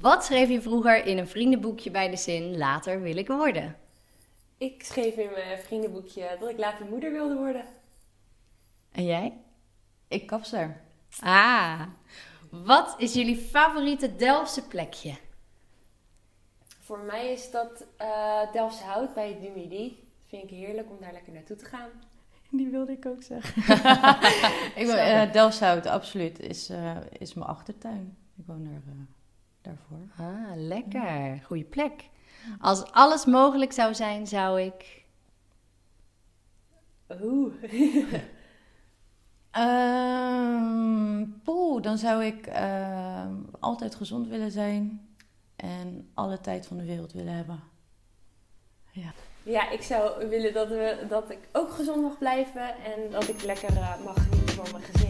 Wat schreef je vroeger in een vriendenboekje bij de zin later wil ik worden? Ik schreef in mijn vriendenboekje dat ik later moeder wilde worden. En jij? Ik kapster. Ah, wat is jullie favoriete Delftse plekje? Voor mij is dat uh, Delftse Hout bij het Dumidi. Vind ik heerlijk om daar lekker naartoe te gaan. Die wilde ik ook zeggen. ik wil, uh, Delfshout, absoluut, is, uh, is mijn achtertuin. Ik woon er uh, daarvoor. Ah, lekker. Goeie plek. Als alles mogelijk zou zijn, zou ik... Oeh. um, poeh, dan zou ik ehm, altijd gezond willen zijn. En alle tijd van de wereld willen hebben. Ja. Ja, ik zou willen dat, we, dat ik ook gezond mag blijven en dat ik lekker uh, mag genieten van mijn gezin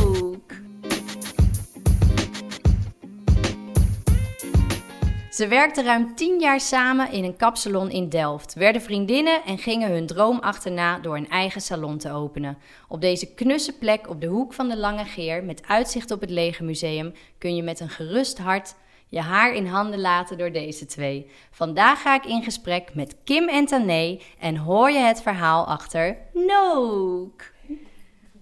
Ze werkten ruim 10 jaar samen in een kapsalon in Delft, werden vriendinnen en gingen hun droom achterna door een eigen salon te openen. Op deze knusse plek op de hoek van de Lange Geer, met uitzicht op het Legermuseum, kun je met een gerust hart je haar in handen laten door deze twee. Vandaag ga ik in gesprek met Kim en Tané en hoor je het verhaal achter Nook.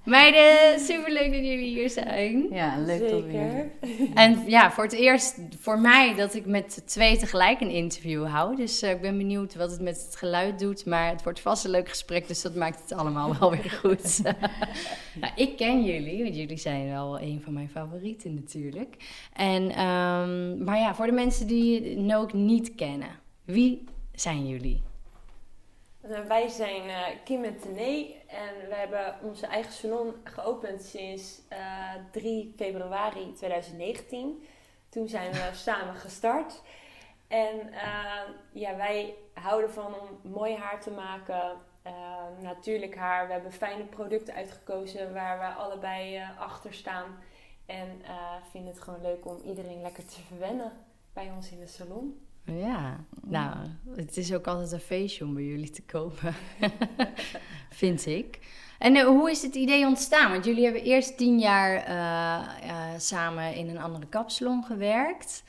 Meiden, superleuk dat jullie hier zijn. Ja, leuk Zeker. dat we hier En ja, voor het eerst voor mij dat ik met twee tegelijk een interview hou. Dus uh, ik ben benieuwd wat het met het geluid doet. Maar het wordt vast een leuk gesprek, dus dat maakt het allemaal wel weer goed. nou, ik ken jullie, want jullie zijn wel een van mijn favorieten natuurlijk. En, um, maar ja, voor de mensen die Nook niet kennen, wie zijn jullie? Uh, wij zijn uh, Kim en Tené en we hebben onze eigen salon geopend sinds uh, 3 februari 2019. Toen zijn we samen gestart. En ja, wij houden van om mooi haar te maken, natuurlijk haar. We hebben fijne producten uitgekozen waar we allebei achter staan. En vinden het gewoon leuk om iedereen lekker te verwennen bij ons in de salon. Ja, nou, het is ook altijd een feestje om bij jullie te komen, vind ik. En uh, hoe is het idee ontstaan? Want jullie hebben eerst tien jaar uh, uh, samen in een andere kapsalon gewerkt.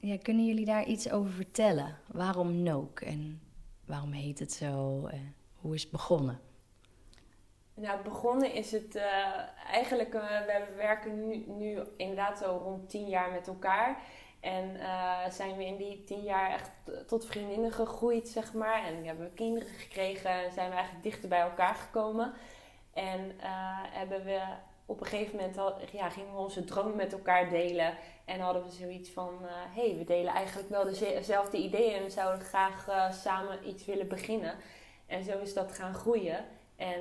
ja, kunnen jullie daar iets over vertellen? Waarom Nook en waarom heet het zo? hoe is het begonnen? Nou, begonnen is het eigenlijk, we werken nu, nu inderdaad zo rond tien jaar met elkaar. En uh, zijn we in die tien jaar echt tot vriendinnen gegroeid, zeg maar. En hebben we kinderen gekregen en zijn we eigenlijk dichter bij elkaar gekomen. En uh, hebben we op een gegeven moment al, ja, gingen we onze droom met elkaar delen. En hadden we zoiets van, hé, uh, hey, we delen eigenlijk wel dezelfde ideeën en we zouden graag samen iets willen beginnen. En zo is dat gaan groeien. En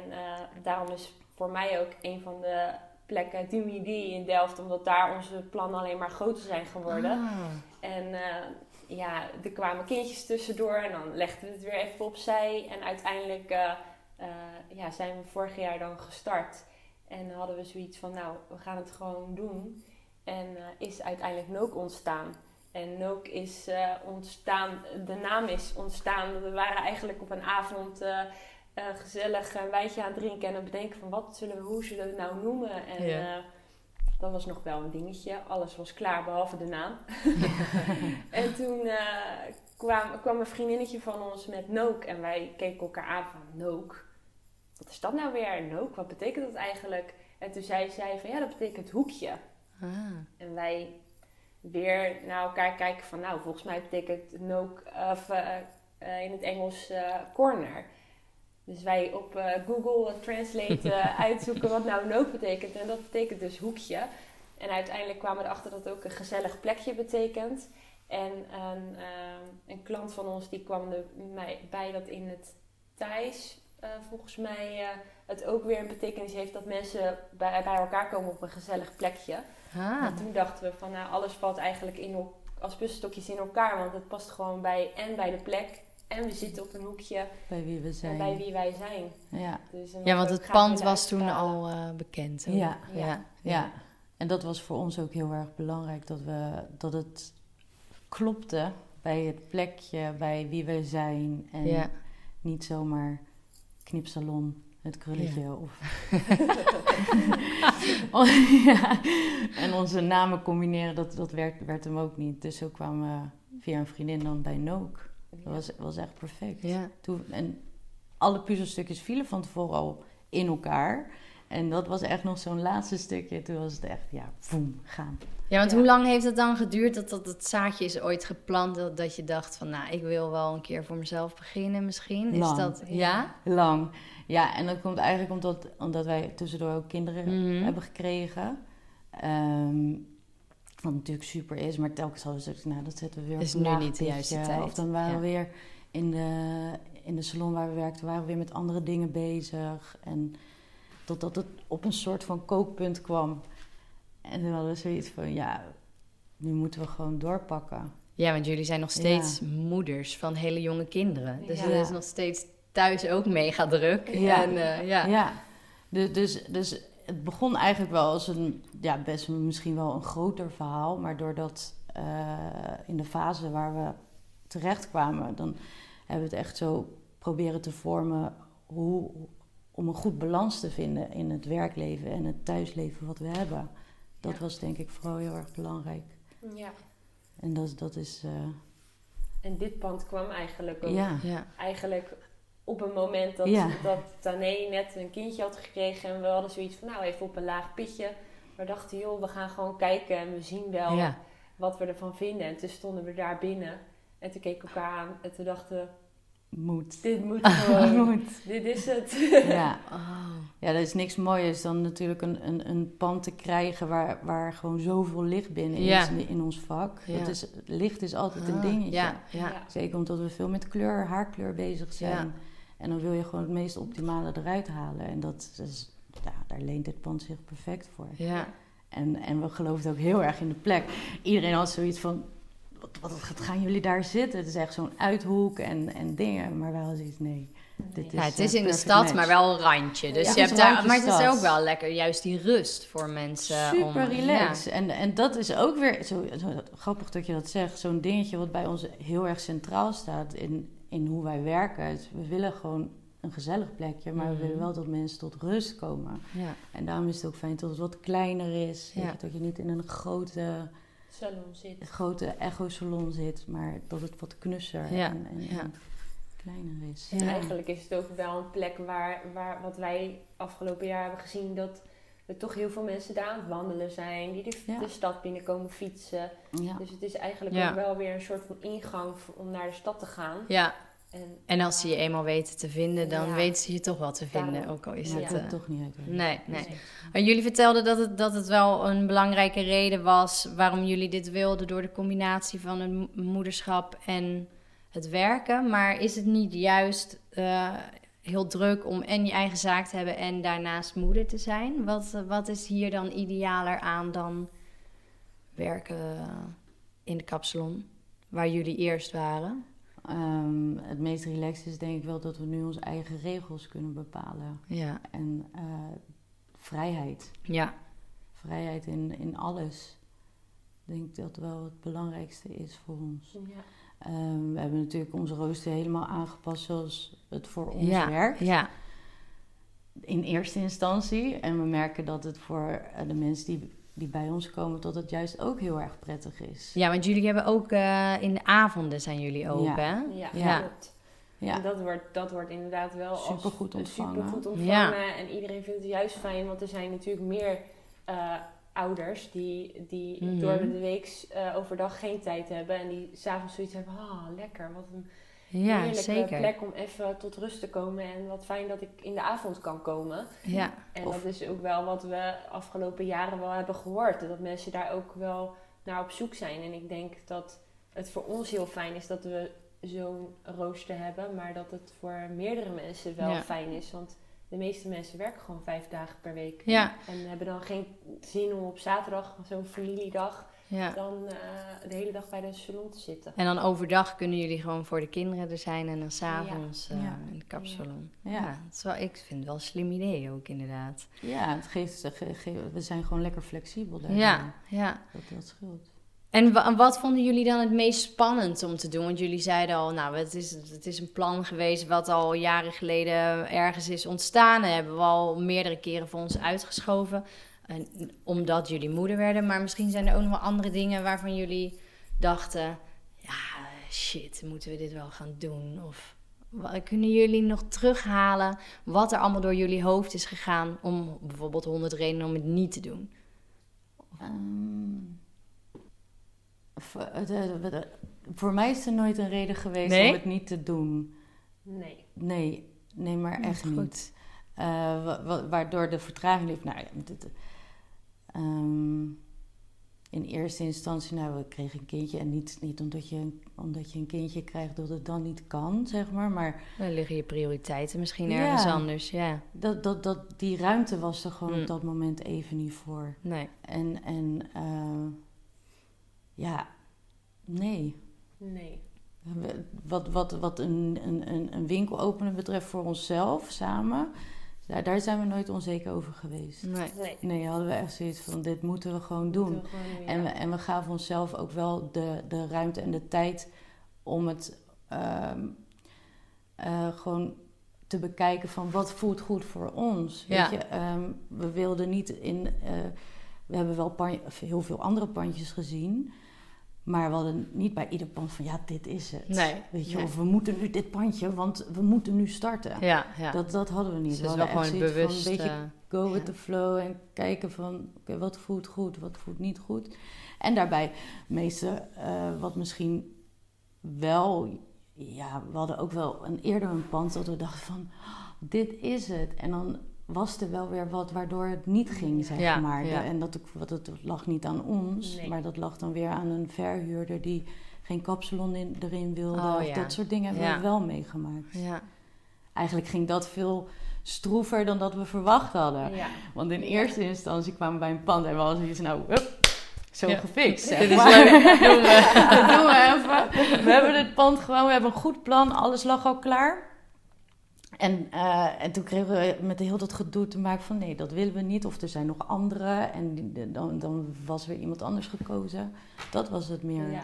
daarom is voor mij ook een van de plekken, Dumidi in Delft, omdat daar onze plannen alleen maar groter zijn geworden. Ah. En uh, ja, er kwamen kindjes tussendoor en dan legden we het weer even opzij. En uiteindelijk uh, uh, ja, zijn we vorig jaar dan gestart. En hadden we zoiets van, nou, we gaan het gewoon doen. En is uiteindelijk Nook ontstaan. En Nook is ontstaan, de naam is ontstaan. We waren eigenlijk op een avond uh, gezellig een wijtje aan het drinken en dan bedenken van wat zullen we, hoe zullen we het nou noemen. En Ja. uh, dat was nog wel een dingetje. Alles was klaar behalve de naam. en toen uh, kwam, kwam een vriendinnetje van ons met Nook en wij keken elkaar aan van Nook. Wat is dat nou weer? Nook, wat betekent dat eigenlijk? En toen zei zij van ja, dat betekent hoekje. Ah. En wij weer naar elkaar kijken van nou, volgens mij betekent Nook of, in het Engels corner. Dus wij op uh, Google Translate uh, uitzoeken wat nou nook betekent. En dat betekent dus hoekje. En uiteindelijk kwamen we erachter dat het ook een gezellig plekje betekent. En een, een klant van ons die kwam er bij dat in het Thais volgens mij het ook weer een betekenis heeft dat mensen bij, bij elkaar komen op een gezellig plekje. Ah. En toen dachten we van nou alles valt eigenlijk in, als puzzelstukjes in elkaar. Want het past gewoon bij en bij de plek En we zitten op een hoekje Bij wie we zijn. bij wie wij zijn. Ja. Dus, en Ja, want het pand was toen al eh, bekend. Ja. ja. ja. En dat was voor ons ook heel erg belangrijk. Dat, we, dat het klopte bij het plekje, bij wie we zijn. En Ja. niet zomaar knipsalon, het krulletje. Of ja. En onze namen combineren, dat, dat werd, werd hem ook niet. Dus zo kwamen we via een vriendin dan bij Nook. Dat was, was echt perfect. Ja. Toen, en alle puzzelstukjes vielen van tevoren al in elkaar. En dat was echt nog zo'n laatste stukje. Toen was het echt, ja, voem, gaan. Ja, want Ja. hoe lang heeft het dan geduurd dat, dat het zaadje is ooit geplant? Dat, dat je dacht van, nou, ik wil wel een keer voor mezelf beginnen misschien. Is Lang. dat, ja? Lang. Ja, en dat komt eigenlijk omdat, omdat wij tussendoor ook kinderen Mhm. hebben gekregen. Ehm, wat natuurlijk super is, maar telkens hadden ze nou, dat zetten we weer Is nu niet de juiste tijd. Of dan waren Ja. we weer in de, in de salon waar we werkten, waren we weer met andere dingen bezig. En totdat het op een soort van kookpunt kwam. En toen hadden we zoiets van, ja, nu moeten we gewoon doorpakken. Ja, want jullie zijn nog steeds moeders van hele jonge kinderen. Dus Ja. het is nog steeds thuis ook mega druk. Ja. En, eh, ja. Ja, dus, dus, dus het begon eigenlijk wel als een, ja, best misschien wel een groter verhaal. Maar doordat eh, in de fase waar we terecht kwamen, dan hebben we het echt zo proberen te vormen hoe, om een goed balans te vinden in het werkleven en het thuisleven wat we hebben. Dat Ja. was denk ik vooral heel erg belangrijk. Ja. En dat, dat is, eh, En dit pand kwam eigenlijk ook ja, Ja. eigenlijk op een moment dat, Ja. dat Tané net een kindje had gekregen. En we hadden zoiets van, nou even op een laag pitje. We dachten, joh, we gaan gewoon kijken en we zien wel Ja. wat we ervan vinden. En toen stonden we daar binnen. En toen keken we elkaar aan en toen dachten moet. dit moet gewoon, moet. dit is het. Ja. Oh. Ja, dat is niks mooiers dan natuurlijk een, een, een pand te krijgen waar, waar gewoon zoveel licht binnen is in, in ons vak. Ja. Dat is, licht is altijd een Ah, dingetje. Ja, ja. Ja. Zeker omdat we veel met kleur, haarkleur bezig zijn. En dan wil je gewoon het meest optimale eruit halen. En dat is, ja, daar leent dit pand zich perfect voor. ja. En, en we geloofden ook heel erg in de plek. Iedereen had zoiets van, wat, wat, gaan jullie daar zitten? Het is echt zo'n uithoek en, en dingen. Maar wij hadden zoiets, nee. Dit Ja, is, het is eh, in de stad, match. maar wel een randje. Dus Ja. je is hebt daar, maar het is ook wel lekker, juist die rust voor mensen. Super om, relaxed. En, en dat is ook weer zo, zo grappig dat je dat zegt. Zo'n dingetje wat bij ons heel erg centraal staat in, in hoe wij werken. Het- We willen gewoon een gezellig plekje, maar Mhm. we willen wel dat mensen tot rust komen. Ja. En daarom is het ook fijn dat het wat kleiner is. Weet Ja. je, dat je niet in een grote, Salon zit. grote echo-salon zit, maar dat het wat knusser Ja, en, en, ja. en kleiner is. Ja. En eigenlijk is het ook wel een plek waar, waar wat wij afgelopen jaar hebben gezien, dat er toch heel veel mensen daar aan het wandelen zijn, die de, Ja. de stad binnenkomen fietsen. Ja. Dus het is eigenlijk Ja. ook wel weer een soort van ingang om naar de stad te gaan. ja. En, En als ze je eenmaal weten te vinden, dan Ja. weten ze je toch wel te vinden. Daarom. Ook al is Maar het... het eh, toch niet uit. nee, nee. Nee. Maar jullie vertelden dat het, dat het wel een belangrijke reden was waarom jullie dit wilden door de combinatie van het mo- moederschap en het werken. Maar is het niet juist eh, heel druk om en je eigen zaak te hebben en daarnaast moeder te zijn? Wat, wat is hier dan idealer aan dan werken in de kapsalon, waar jullie eerst waren? Ehm, het meest relaxed is denk ik wel dat we nu onze eigen regels kunnen bepalen. Ja, En eh, vrijheid. ja, Vrijheid in, in alles. Ik denk dat wel het belangrijkste is voor ons. Ja. Ehm, we hebben natuurlijk onze rooster helemaal aangepast zoals het voor ons ja, werkt. ja, In eerste instantie. En we merken dat het voor eh, de mensen die, die bij ons komen, dat het juist ook heel erg prettig is. ja, want jullie hebben ook eh, in de avonden zijn jullie open, Ja. hè? Ja, Ja. klopt. Ja. En dat wordt, dat wordt inderdaad wel Supergoed als ontvangen. supergoed ontvangen. Ja. En iedereen vindt het juist fijn, want er zijn natuurlijk meer eh, ouders die, die Mhm. door de week eh, overdag geen tijd hebben. En die s'avonds zoiets hebben, ah lekker, wat een Ja, heerlijke zeker. plek om even tot rust te komen. En wat fijn dat ik in de avond kan komen. Ja, En Of- dat is ook wel wat we afgelopen jaren wel hebben gehoord. Dat mensen daar ook wel naar op zoek zijn. En ik denk dat het voor ons heel fijn is dat we zo'n rooster hebben. Maar dat het voor meerdere mensen wel Ja. fijn is. Want de meeste mensen werken gewoon vijf dagen per week. Ja. En hebben dan geen zin om op zaterdag, zo'n familiedag, Ja. dan eh, de hele dag bij de salon te zitten. En dan overdag kunnen jullie gewoon voor de kinderen er zijn en dan s'avonds Ja. eh Ja. in de kapsalon. Ja. Ja, dat is wel, ik vind het wel een slim idee ook inderdaad. Ja, het geeft, ge- ge- we zijn gewoon lekker flexibel daarin. Ja, ja. Dat, dat scheelt. En wa- wat vonden jullie dan het meest spannend om te doen? Want jullie zeiden al, nou, het is, het is een plan geweest wat al jaren geleden ergens is ontstaan. En hebben we al meerdere keren voor ons uitgeschoven. En, omdat jullie moeder werden. Maar misschien zijn er ook nog wel andere dingen waarvan jullie dachten... Ja, shit, moeten we dit wel gaan doen? Of kunnen jullie nog terughalen wat er allemaal door jullie hoofd is gegaan... om bijvoorbeeld 100 redenen om het niet te doen? Voor, eh, wat- voor mij is er nooit een reden geweest Nee? om het niet te doen. Nee. Nee, nee, maar echt Goed. niet. Eh, wa- wa- waardoor de vertraging liep. Nou ja, dit, ehm, in eerste instantie, nou, we kregen een kindje. En niet, niet omdat, je, omdat je een kindje krijgt dat het dan niet kan, zeg maar. Maar Dan liggen je prioriteiten misschien Ja. ergens anders, ja. dat, dat, dat, die ruimte was er gewoon Mm. op dat moment even niet voor. Nee. En, en eh, ja, nee. Nee. We- Wat, wat, wat een, een, een, een winkel openen betreft voor onszelf samen, daar, daar zijn we nooit onzeker over geweest. Nee. Nee. Nee, hadden we echt zoiets van: dit moeten we gewoon doen. Moeten we gewoon doen, En, we, en we gaven onszelf ook wel de, de ruimte en de tijd om het ehm, eh, gewoon te bekijken van wat voelt goed voor ons. Ja. Weet je, Ehm, we wilden niet in. eh, we hebben wel heel veel andere pandjes gezien. Maar we hadden niet bij ieder pand van ja, dit is het. Nee, Weet je, nee. of we moeten nu dit pandje, want we moeten nu starten. Ja, ja. Dat, dat hadden we niet. dus we is wel hadden gewoon bewust. van een beetje eh, go with Ja. the flow en kijken van oké, wat voelt goed, wat voelt niet goed. En daarbij meeste eh, wat misschien wel, ja, we hadden ook wel een eerder een pand dat we dachten van "Oh, dit is het. En dan was er wel weer wat waardoor het niet ging, zeg Ja, maar. ja. En dat, wat, het lag niet aan ons, Nee. maar dat lag dan weer aan een verhuurder die geen kapsalon in, erin wilde. Oh, of ja. Dat soort dingen hebben we wel meegemaakt. ja. Eigenlijk ging dat veel stroever dan dat we verwacht hadden. Want in eerste instantie kwamen we bij een pand en we hadden zoiets nou, hup, zo Ja. gefixt. zeg Dit is maar. leuk, doen we. Dat doen we even. We hebben dit pand gewoon, we hebben een goed plan, alles lag al klaar. En, eh, en toen kregen we met heel dat gedoe te maken van nee, dat willen we niet. Of er zijn nog andere en dan, dan was weer iemand anders gekozen. Dat was het meer. Ja.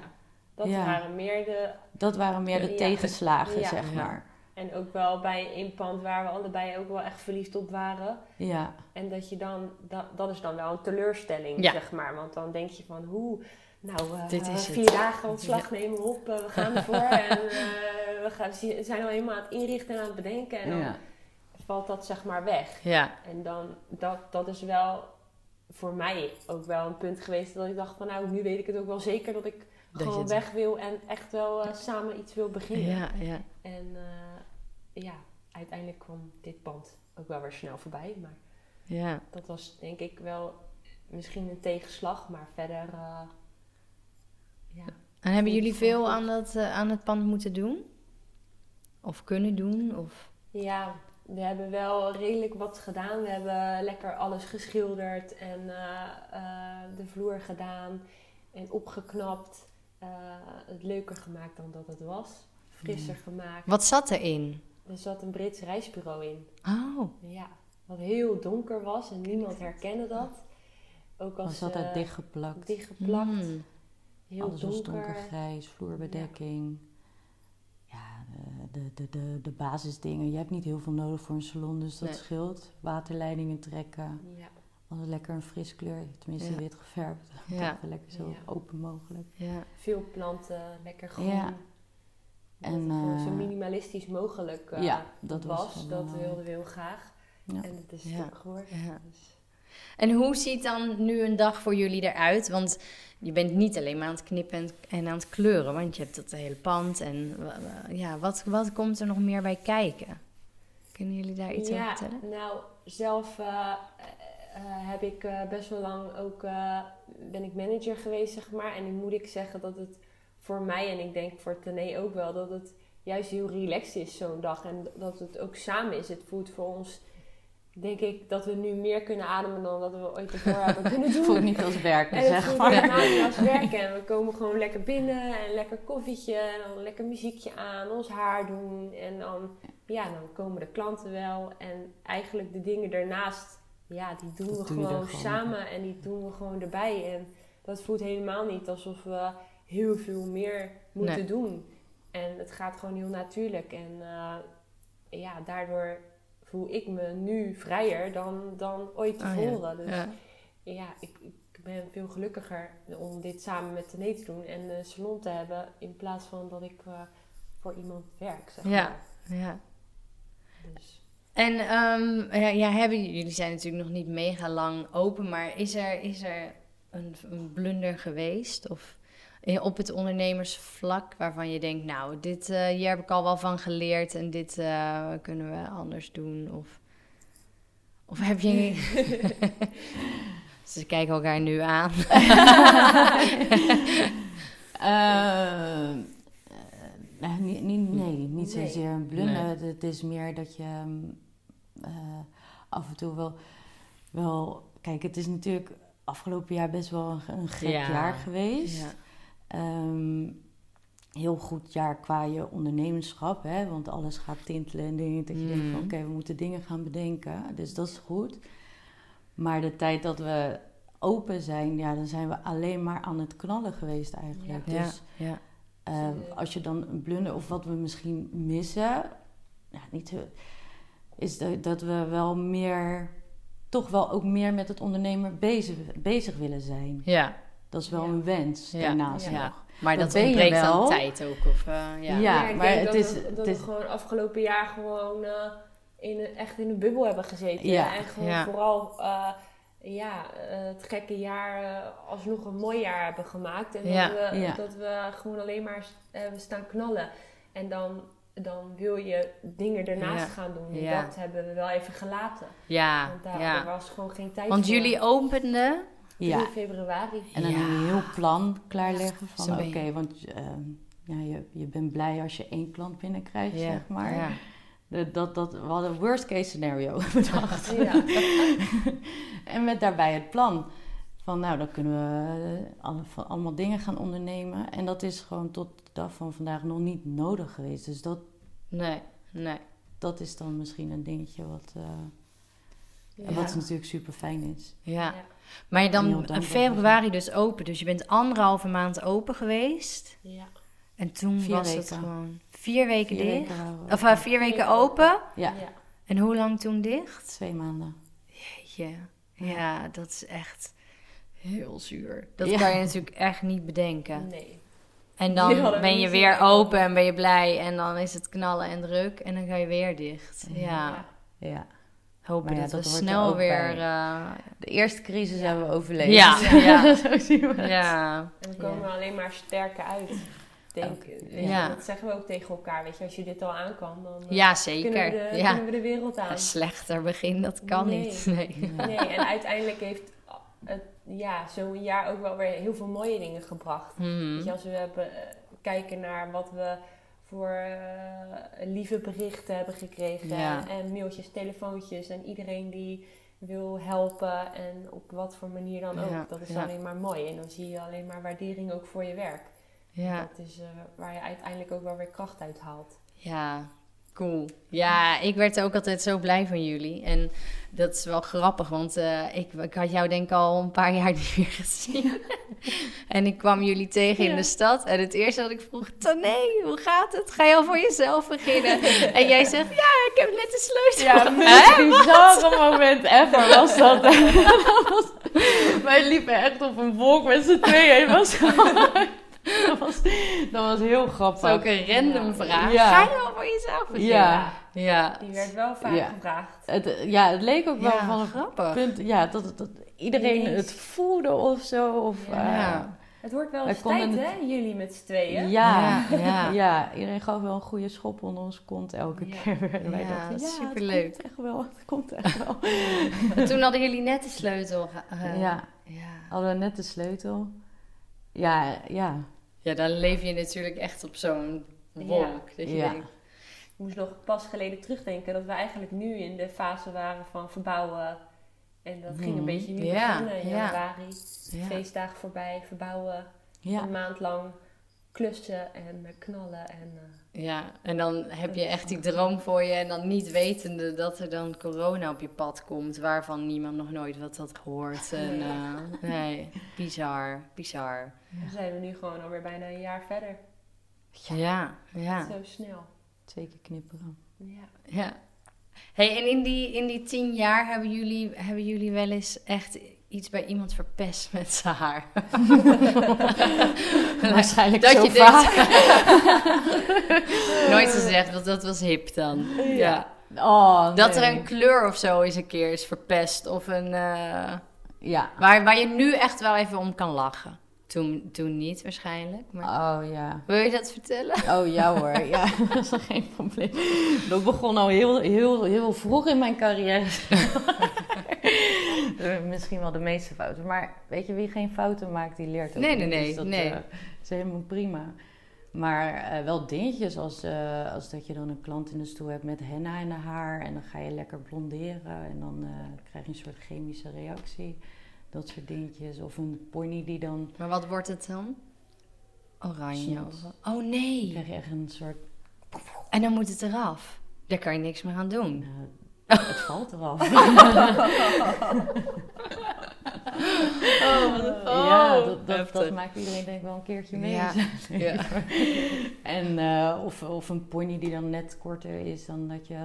Dat Ja. waren meer de... Dat waren meer de Ja. tegenslagen, Ja. zeg Ja. maar. En ook wel bij een pand waar we allebei ook wel echt verliefd op waren. Ja, En dat je dan... Dat, dat is dan wel een teleurstelling, Ja. zeg maar. Want dan denk je van, hoe... Nou, eh, Dit is vier het. dagen ontslag nemen op, eh, we gaan ervoor. en eh, we gaan, zijn al helemaal aan het inrichten en aan het bedenken. En dan ja. valt dat zeg maar weg. Ja, En dan, dat, dat is wel voor mij ook wel een punt geweest dat ik dacht van nou, nu weet ik het ook wel zeker dat ik Dat gewoon weg wil en echt wel samen iets wil beginnen. ja, ja. En ja, uiteindelijk kwam dit pand ook wel weer snel voorbij. Maar ja. dat was denk ik wel misschien een tegenslag, maar verder ja. En hebben jullie veel aan, dat, eh, aan het pand moeten doen? Of kunnen doen? Of... Ja, we hebben wel redelijk wat gedaan. We hebben lekker alles geschilderd en eh, eh, de vloer gedaan en opgeknapt. Eh, het leuker gemaakt dan dat het was. Frisser gemaakt. Wat zat erin? Er zat een Brits reisbureau in. Oh, Ja, wat heel donker was en niemand herkende dat. Ook als Was altijd eh, dichtgeplakt. dichtgeplakt. mm. Heel Alles was donker. donkergrijs, vloerbedekking. Ja, de, de, de, de, de basisdingen. Je hebt niet heel veel nodig voor een salon, dus dat Nee. scheelt. Waterleidingen trekken. Ja, Altijd lekker een fris kleur, tenminste Ja. wit geverfd. Ja. Lekker zo open mogelijk. ja. veel planten, lekker groen. En, gewoon zo eh, minimalistisch mogelijk eh, ja, dat was was. dat wilden we heel graag. Ja. En het is Ja. geworden. Ja. Dus, En hoe ziet dan nu een dag voor jullie eruit? Want je bent niet alleen maar aan het knippen en, en aan het kleuren, want je hebt dat hele pand. En ja, wat, wat komt er nog meer bij kijken? Kunnen jullie daar iets over ja, vertellen? nou, zelf eh, heb ik eh, best wel lang ook, ben ik manager geweest, zeg maar. En nu moet ik zeggen dat het voor mij, en ik denk voor Tané ook wel, dat het juist heel relaxed is zo'n dag. En dat het ook samen is. Het voelt voor ons denk ik dat we nu meer kunnen ademen dan dat we ooit tevoren hebben kunnen doen. voelt niet als werken, En het zeg voelt maar. helemaal niet als werken. En we komen gewoon lekker binnen en lekker koffietje en dan lekker muziekje aan, ons haar doen. En dan, ja, dan komen de klanten wel. En eigenlijk de dingen daarnaast, ja, die doen Dat we gewoon, gewoon. samen en die doen we gewoon erbij. En dat voelt helemaal niet alsof we heel veel meer moeten Nee. doen. En het gaat gewoon heel natuurlijk. En eh, ja, daardoor voel ik me nu vrijer dan, dan ooit Oh, ja. tevoren. Dus Ja. ja, ik, ik ben veel gelukkiger om dit samen met Tene te doen en een salon te hebben in plaats van dat ik eh, voor iemand werk. Zeg Ja. maar. ja. Dus, En ehm, ja, ja, hebben, jullie zijn natuurlijk nog niet mega lang open, maar is er, is er een, een blunder geweest? Of op het ondernemersvlak waarvan je denkt, nou, dit, eh, hier heb ik al wel van geleerd en dit eh, kunnen we anders doen? Of, of heb je... Ze kijken elkaar nu aan. Eh, eh, niet, niet, nee, niet Nee. zozeer een. Nee. Het, is meer dat je eh, af en toe wel, wel... Kijk, het is natuurlijk afgelopen jaar best wel een, een gek Ja. jaar geweest. Ja. Ehm, heel goed jaar qua je ondernemerschap, hè? want alles gaat tintelen en dingen. Dat je denkt van Mm. oké, we moeten dingen gaan bedenken. Dus dat is goed. Maar de tijd dat we open zijn, ja, dan zijn we alleen maar aan het knallen geweest eigenlijk. Ja, Dus ja. eh, als je dan een blunder of wat we misschien missen, ja, niet, is dat, dat we wel meer, toch wel ook meer met het ondernemer bezig, bezig willen zijn. ja. Dat is wel Ja. een wens Ja. daarnaast Ja. nog. Maar Dat dat, je ontbreekt dan wel. tijd ook. Of, eh, ja. Ja. ik maar denk het dat, is- we, het dat is- we gewoon afgelopen jaar gewoon eh, in echt in een bubbel hebben gezeten. Ja. En gewoon Ja. vooral eh, ja, het gekke jaar alsnog een mooi jaar hebben gemaakt. En Ja. dat, we, Ja. dat we gewoon alleen maar hebben staan knallen. En dan, dan wil je dingen ernaast Ja. gaan doen. En Ja. dat hebben we wel even gelaten. Ja, Want daar ja. was gewoon geen tijd Want voor. jullie openden... 3 Ja, februari. en dan Ja. een heel plan klaarleggen van oké, want ehm, ja, je, je bent blij als je één klant binnenkrijgt, Ja, zeg maar. ja. De- dat, dat, we hadden worst case scenario bedacht. Ja. en met daarbij het plan. Van nou, dan kunnen we eh, alle- van allemaal dingen gaan ondernemen. En dat is gewoon tot de dag van vandaag nog niet nodig geweest. Dus dat, Nee, nee. dat is dan misschien een dingetje wat, eh, Ja. wat natuurlijk super fijn is. Ja. Maar je dan in februari dus open. Dus je bent anderhalve maand open geweest. Ja. En toen Vier was het gewoon vier weken Vier dicht. weken Of uh, vier weken open. Ja, Ja. En hoe lang toen dicht? twee maanden. Ja, ja dat is echt heel zuur. Dat Ja. kan je natuurlijk echt niet bedenken. Nee. En dan ben je weer open en ben je blij. En dan is het knallen en druk. En dan ga je weer dicht. Ja. Ja. Hopen Maar ja, dat, dat we er snel weer... eh, De eerste crisis hebben we overleefd. Ja, ja. Zo zien we het. ja. En we komen Ja. er alleen maar sterker uit. Denk, Ja. Dat zeggen we ook tegen elkaar. Weet je, als je dit al aan kan, dan eh, ja, kunnen, zeker. we de, ja. kunnen we de wereld aan. Een slechter begin, dat kan Nee. niet. Nee. Nee, en uiteindelijk heeft het, ja, zo'n jaar ook wel weer heel veel mooie dingen gebracht. Mhm. Weet je, als we hebben, eh, kijken naar wat we voor eh, lieve berichten hebben gekregen. Ja. En mailtjes, telefoontjes. En iedereen die wil helpen. En op wat voor manier dan ook. Ja, Dat is ja. alleen maar mooi. En dan zie je alleen maar waardering ook voor je werk. Ja. Dat is eh, waar je uiteindelijk ook wel weer kracht uit haalt. Ja, cool. Ja, ik werd ook altijd zo blij van jullie. En dat is wel grappig, want eh, ik, ik had jou denk ik al een paar jaar niet meer gezien. en ik kwam jullie tegen in de stad. En het eerste wat ik vroeg, nee, hoe gaat het? Ga je al voor jezelf beginnen? en jij zegt, ja, ik heb net de sleutel. Ja, het bizarre moment ever was dat. wij liepen echt op een wolk met z'n tweeën. Het was dat, was, dat was heel Dat grappig. is ook een random Ja. vraag. Ja. Ga je al voor jezelf? Ja. Ja. Die werd wel vaak Ja. gevraagd. Het, ja, het leek ook wel Ja, van een grappig. punt. Ja, dat, dat iedereen het voelde of zo. Of, Ja. eh, Ja. Het wordt wel eens tijd, hè? Jullie met z'n tweeën. ja. Ja, ja. Ja, iedereen gaf wel een goede schop onder ons kont elke Ja. keer. En wij Ja, dachten, ja, superleuk. het komt echt wel, het komt echt wel. En toen hadden jullie net de sleutel. eh, ja, ja. hadden we net de sleutel. Ja, ja. Ja, dan leef je natuurlijk echt op zo'n wolk. Dat je Ja. denkt, moest nog pas geleden terugdenken dat we eigenlijk nu in de fase waren van verbouwen. En dat ging een Mhm. beetje nu beginnen in ja. januari. Ja. Feestdagen voorbij, verbouwen. Een maand lang klussen en eh, knallen. En, eh, Ja, en dan heb je echt die droom voor je en dan niet wetende dat er dan corona op je pad komt, waarvan niemand nog nooit wat had gehoord. En, Nee. eh, nee, bizar, bizar. dan zijn we nu gewoon alweer bijna een jaar verder. Ja, ja, Zo snel. Twee keer knipperen. Ja. ja. Hey, en in die, in die tien jaar hebben jullie, hebben jullie wel eens echt iets bij iemand verpest met zijn haar? Waarschijnlijk Dat zo je vaak. Nooit gezegd, want dat was hip dan. Ja. Oh, Dat er een kleur of zo eens een keer is verpest. Of een. eh, Ja. waar, waar je nu echt wel even om kan lachen. Toen, toen niet waarschijnlijk. Maar... Oh ja. Wil je dat vertellen? Oh ja hoor, ja, dat is geen probleem. Dat begon al heel, heel, heel vroeg in mijn carrière. Eh, Misschien wel de meeste fouten. Maar weet je, wie geen fouten maakt, die leert ook Nee, niet. nee, nee, Dus dat nee. eh, is helemaal prima. Maar eh, wel dingetjes als, als dat je dan een klant in de stoel hebt met henna in haar. En dan ga je lekker blonderen. En dan krijg je een soort chemische reactie. Dat soort dingetjes. Of een pony die dan... Maar wat wordt het dan? Oranje. Oh nee. krijg je echt een soort... En dan moet het eraf. Daar kan je niks meer aan doen. nou, het valt eraf. ja, dat, dat, dat maakt iedereen denk ik wel een keertje mee. Ja. Ja. En, eh, of, of een pony die dan net korter is dan dat je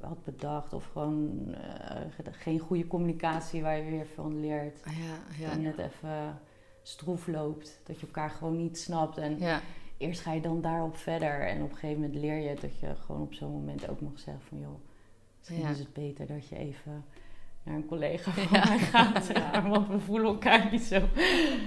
had bedacht. Of gewoon eh, geen goede communicatie waar je weer van leert. Ja, En ja. net even stroef loopt. Dat je elkaar gewoon niet snapt. En Ja, eerst ga je dan daarop verder. En op een gegeven moment leer je dat je gewoon op zo'n moment ook mag zeggen van... joh, misschien Ja. is het beter dat je even naar een collega van Ja. mij gaat. Ja. Want we voelen elkaar niet zo.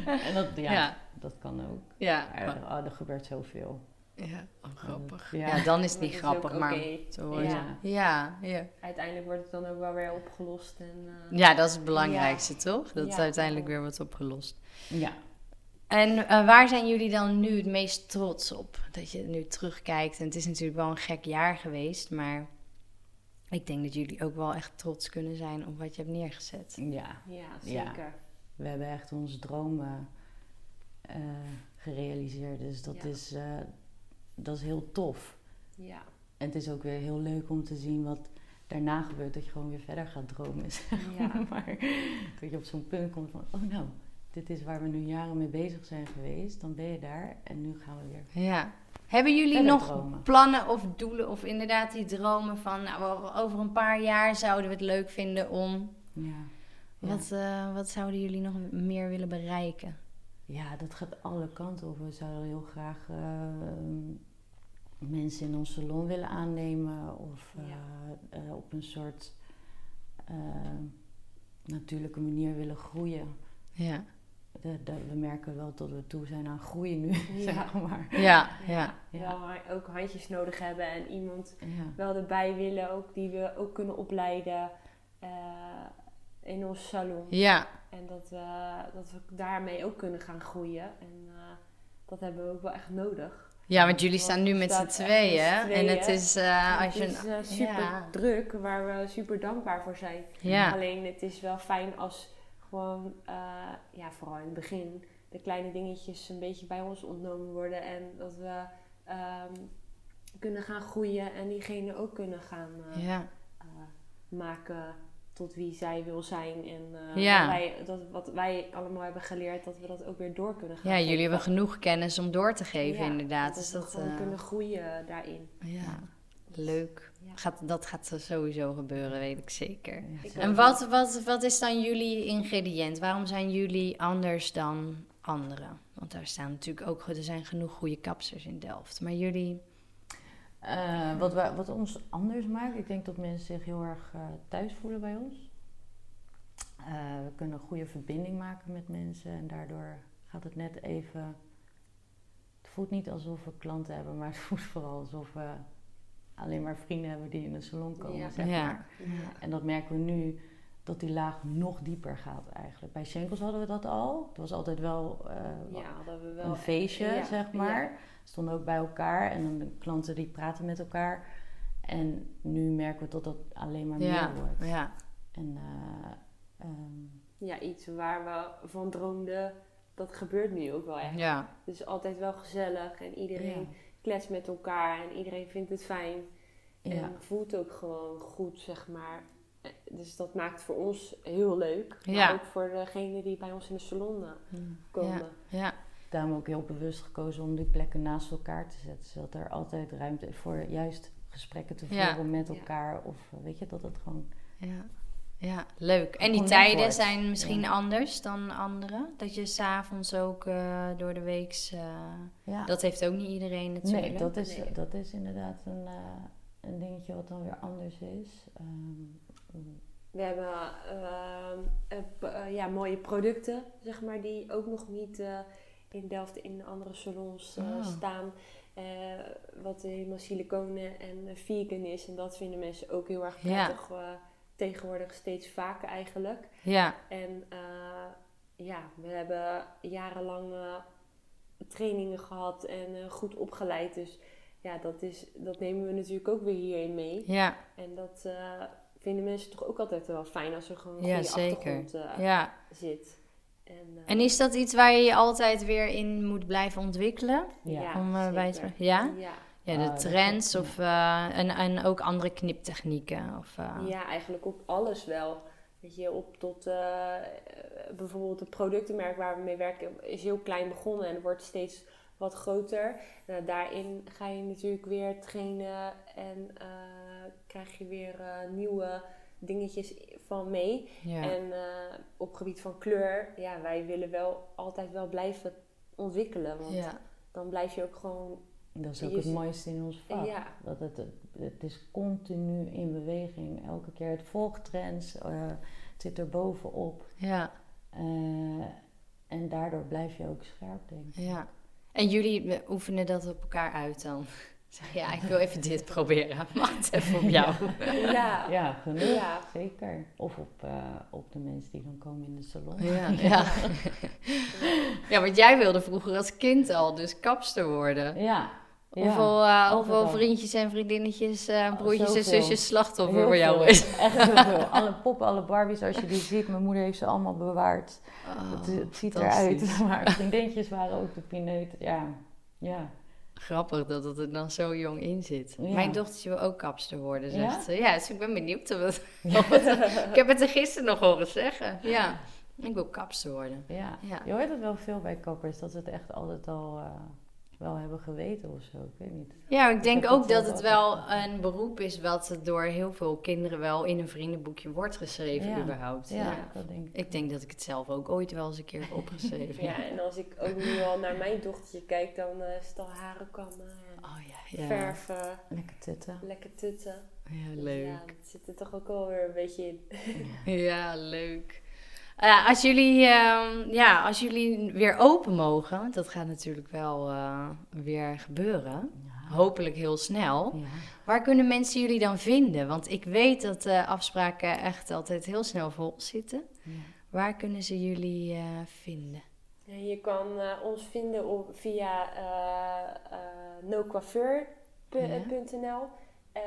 En dat, ja, Ja. dat kan ook. ja. Maar, oh, er gebeurt zoveel. Ja, oh, grappig. Ja. Ja. dan is het niet dat grappig, maar zo Ja. het. Ja, ja. Uiteindelijk wordt het dan ook wel weer opgelost. En, eh, ja, dat is het belangrijkste, toch? Dat Ja. uiteindelijk weer wordt opgelost. Ja. En eh, waar zijn jullie dan nu het meest trots op? Dat je nu terugkijkt. En het is natuurlijk wel een gek jaar geweest, maar ik denk dat jullie ook wel echt trots kunnen zijn op wat je hebt neergezet. ja, ja, Ja. zeker. we hebben echt onze dromen eh, gerealiseerd. Dus dat, Ja. is, eh, dat is heel tof. Ja. En het is ook weer heel leuk om te zien wat daarna gebeurt. Dat je gewoon weer verder gaat dromen. zeg Ja. maar dat je op zo'n punt komt van... Oh nou, dit is waar we nu jaren mee bezig zijn geweest. Dan ben je daar en nu gaan we weer Ja. Hebben jullie nog dromen. plannen of doelen of inderdaad die dromen van... Nou, over een paar jaar zouden we het leuk vinden om... Ja. Wat, eh, wat zouden jullie nog meer willen bereiken? ja, dat gaat alle kanten op. We zouden heel graag eh, mensen in ons salon willen aannemen. Of eh, Ja. op een soort natuurlijke manier willen groeien. Ja, De, de- we merken wel dat we toe zijn aan groeien nu, Ja. zeg maar. ja, ja. Ja. Wel ook handjes nodig hebben en iemand Ja. wel erbij willen, ook, die we ook kunnen opleiden eh, in ons salon. ja. En dat we, dat we daarmee ook kunnen gaan groeien. En eh, dat hebben we ook wel echt nodig. Ja, want jullie staan nu met z'n tweeën. En het is eh, als je... het is super ja. druk, waar we super dankbaar voor zijn. Ja, Alleen het is wel fijn als gewoon, eh, ja, vooral in het begin, de kleine dingetjes een beetje bij ons ontnomen worden. En dat we ehm, kunnen gaan groeien en diegene ook kunnen gaan eh, ja, eh, maken tot wie zij wil zijn. En Ja. wat, wij, dat, wat wij allemaal hebben geleerd, dat we dat ook weer door kunnen gaan ja, jullie hebben genoeg kennis om door te geven, Ja, inderdaad. Dat Dus we dat, gewoon eh, kunnen groeien daarin. ja, leuk. Gaat, dat gaat sowieso gebeuren, weet ik zeker. En wat, wat, wat is dan jullie ingrediënt? Waarom zijn jullie anders dan anderen? Want daar staan natuurlijk ook, er zijn genoeg goede kapsers in Delft. Maar jullie, Eh, wat, wij- wat ons anders maakt, ik denk dat mensen zich heel erg eh, thuis voelen bij ons. Eh, we kunnen een goede verbinding maken met mensen en daardoor gaat het net even. Het voelt niet alsof we klanten hebben, maar het voelt vooral alsof we alleen maar vrienden hebben die in de salon komen. Ja. Zeg Ja. maar. En dat merken we nu dat die laag nog dieper gaat eigenlijk. Bij Schenkels hadden we dat al. Het was altijd wel eh, Ja, dat we wel een feestje, ja, zeg maar. Stonden ook bij elkaar en dan de klanten die praten met elkaar. En nu merken we dat dat alleen maar Ja, meer wordt. ja, En eh, ehm, Ja, iets waar we van droomden, dat gebeurt nu ook wel echt. ja, Het is altijd wel gezellig en iedereen kletst met elkaar en iedereen vindt het fijn. ja. En voelt ook gewoon goed, zeg maar. Eh, Dus dat maakt voor ons heel leuk. Maar Ja. ook voor degenen die bij ons in de salon eh, komen. ja, Daarom ook heel bewust gekozen om die plekken naast elkaar te zetten. Zodat er altijd ruimte is voor juist gesprekken te Ja. voeren met Ja. elkaar. Of eh, weet je, dat het gewoon... ja. Ja, leuk. En die tijden wordt. zijn misschien Ja. anders dan andere? Dat je s'avonds ook eh, door de week... Ja. dat heeft ook niet iedereen natuurlijk. nee, dat is, Nee. dat is inderdaad een, eh, een dingetje wat dan weer anders is. Ehm, We hebben ehm, eh, eh, ja, mooie producten, zeg maar, die ook nog niet eh, in Delft in andere salons eh, Ah. staan. Eh, wat helemaal siliconen en eh, vegan is. En dat vinden mensen ook heel erg Ja. prettig. eh, tegenwoordig steeds vaker eigenlijk. Ja, En eh, ja, we hebben jarenlang trainingen gehad en eh, goed opgeleid. Dus ja, dat, is, dat nemen we natuurlijk ook weer hierin mee. ja, En dat eh, vinden mensen toch ook altijd wel fijn als er gewoon een Ja, goede zeker. achtergrond ja. zit. En, En is dat iets waar je je altijd weer in moet blijven ontwikkelen? ja. Om bij te... Ja? Ja. Ja, de Ah, trends of, eh, en, en ook andere kniptechnieken. Of, eh, ja, eigenlijk op alles wel. Weet je, op tot eh, bijvoorbeeld het productenmerk waar we mee werken is heel klein begonnen en wordt steeds wat groter. Nou, daarin ga je natuurlijk weer trainen en krijg je weer nieuwe dingetjes van mee. ja. En op gebied van kleur, ja, wij willen wel altijd wel blijven ontwikkelen. Want ja. dan blijf je ook gewoon, Dat is ook het mooiste in ons vak. ja, Dat het, het is continu in beweging. Elke keer het volgt trends. eh, het zit er bovenop. ja, Eh, en daardoor blijf je ook scherp, denk ik. ja. En jullie oefenen dat op elkaar uit dan? Zeg ja, ik wil even dit proberen. Mag het even op jou? ja, Ja, genoeg. Ja. Zeker. Of op, eh, op de mensen die dan komen in de salon. Ja, ja. ja, want jij wilde vroeger als kind al dus kapster worden. Ja. Hoeveel, eh, al. vriendjes en vriendinnetjes, eh, broertjes en zusjes slachtoffer Heel voor jou is? Echt heel veel. Alle poppen, alle Barbies, als je die ziet. Mijn moeder heeft ze allemaal bewaard. het, het ziet Oh, eruit. Maar vriendinnetjes waren ook de pineut. Ja. Ja. Grappig dat het er dan zo jong in zit. Ja. Mijn dochtertje wil ook kapster worden, zegt Ja? ze. Ja, dus ik ben benieuwd. Wat, ik heb het er gisteren nog horen zeggen. Ja, ik wil kapster worden. Ja. Ja. Je hoort het wel veel bij kappers. Dat het echt altijd al eh, wel hebben geweten of zo. Ik weet niet. Ja, ik denk ook dat het wel een beroep is wat door heel veel kinderen wel in een vriendenboekje wordt geschreven Ja. überhaupt. Ja, Ja. dat denk ik. Ik denk dat ik het zelf ook ooit wel eens een keer heb opgeschreven. ja, en als ik ook nu al naar mijn dochtertje kijk, dan eh, is het al haren kammen en Oh ja, ja. verven, Lekker titten. lekker tutten. Ja, Dus leuk. Ja, dat zit er toch ook wel weer een beetje in. Ja, leuk. Als, jullie, ehm, ja, als jullie weer open mogen, want dat gaat natuurlijk wel eh, weer gebeuren, Ja. hopelijk heel snel. Ja. Waar kunnen mensen jullie dan vinden? Want ik weet dat eh, afspraken echt altijd heel snel vol zitten. Ja. Waar kunnen ze jullie eh, vinden? Je kan eh, ons vinden op, via eh eh, nocoiffeur.nl, eh,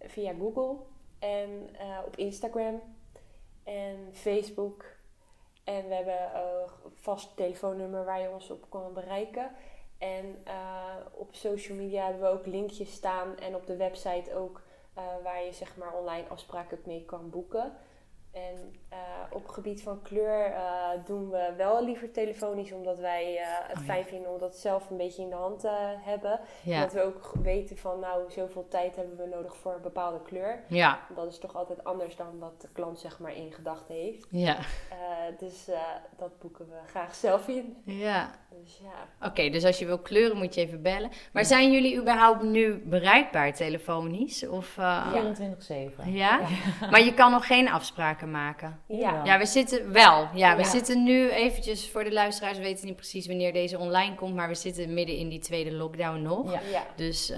via Google en eh, op Instagram en Facebook. En we hebben een vast telefoonnummer waar je ons op kan bereiken. En eh, op social media hebben we ook linkjes staan en op de website ook eh, waar je zeg maar online afspraken mee kan boeken. En eh, op gebied van kleur eh, doen we wel liever telefonisch, omdat wij eh, het Oh ja. fijn vinden om dat zelf een beetje in de hand te hebben. Ja, Dat we ook weten van, nou, zoveel tijd hebben we nodig voor een bepaalde kleur. ja, Dat is toch altijd anders dan wat de klant zeg maar in gedachten heeft. ja. Eh, dus eh, dat boeken we graag zelf in. ja. Dus ja, Oké, dus als je wil kleuren moet je even bellen. Maar zijn jullie überhaupt nu bereikbaar telefonisch? Of, eh, 24-7. ja? Maar je kan nog geen afspraken maken. Ja. Ja, we zitten wel. Ja, we Ja. zitten nu eventjes voor de luisteraars. We weten niet precies wanneer deze online komt. Maar we zitten midden in die tweede lockdown nog. Ja. ja. Dus eh,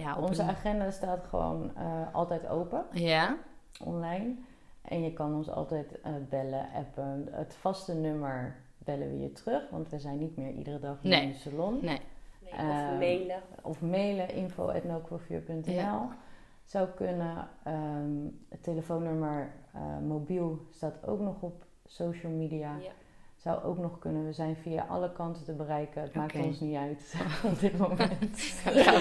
ja, op Onze een- agenda staat gewoon eh, altijd open, Ja, online. En je kan ons altijd eh, bellen, appen. Het vaste nummer bellen we je terug, want we zijn niet meer iedere dag in de salon. nee. Nee, of Eh, mailen. Of mailen zou kunnen. Ehm, het telefoonnummer eh, mobiel staat ook nog op social media. Ja. Zou ook nog kunnen. We zijn via alle kanten te bereiken. Het maakt ons niet uit op dit moment. Ik ga,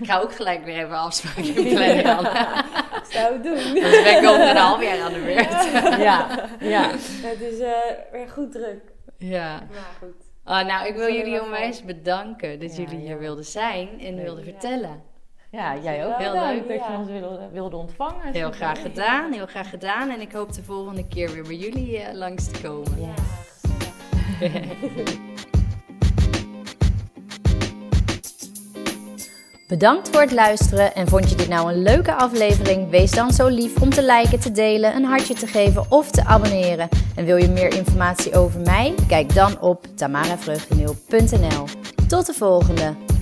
ik ga ook gelijk weer even afspraken plannen. Jan. Zou het doen. Dus ben ik over een half jaar aan de beurt. ja, ja. Het is eh, weer goed druk. Ja. Maar goed. Ah, nou, ik wil jullie onwijs bedanken dat Ja, jullie hier wilden zijn en Leuk. wilden Ja. vertellen. Ja, jij ook. Heel leuk. dat je Ja. ons wilde, wilde ontvangen. Heel graag gedaan, heel graag gedaan. En ik hoop de volgende keer weer bij jullie eh, langs te komen. Ja. Bedankt voor het luisteren en vond je dit nou een leuke aflevering? Wees dan zo lief om te liken, te delen, een hartje te geven of te abonneren. En wil je meer informatie over mij? Kijk dan op tamaravreugdeneel.nl. Tot de volgende!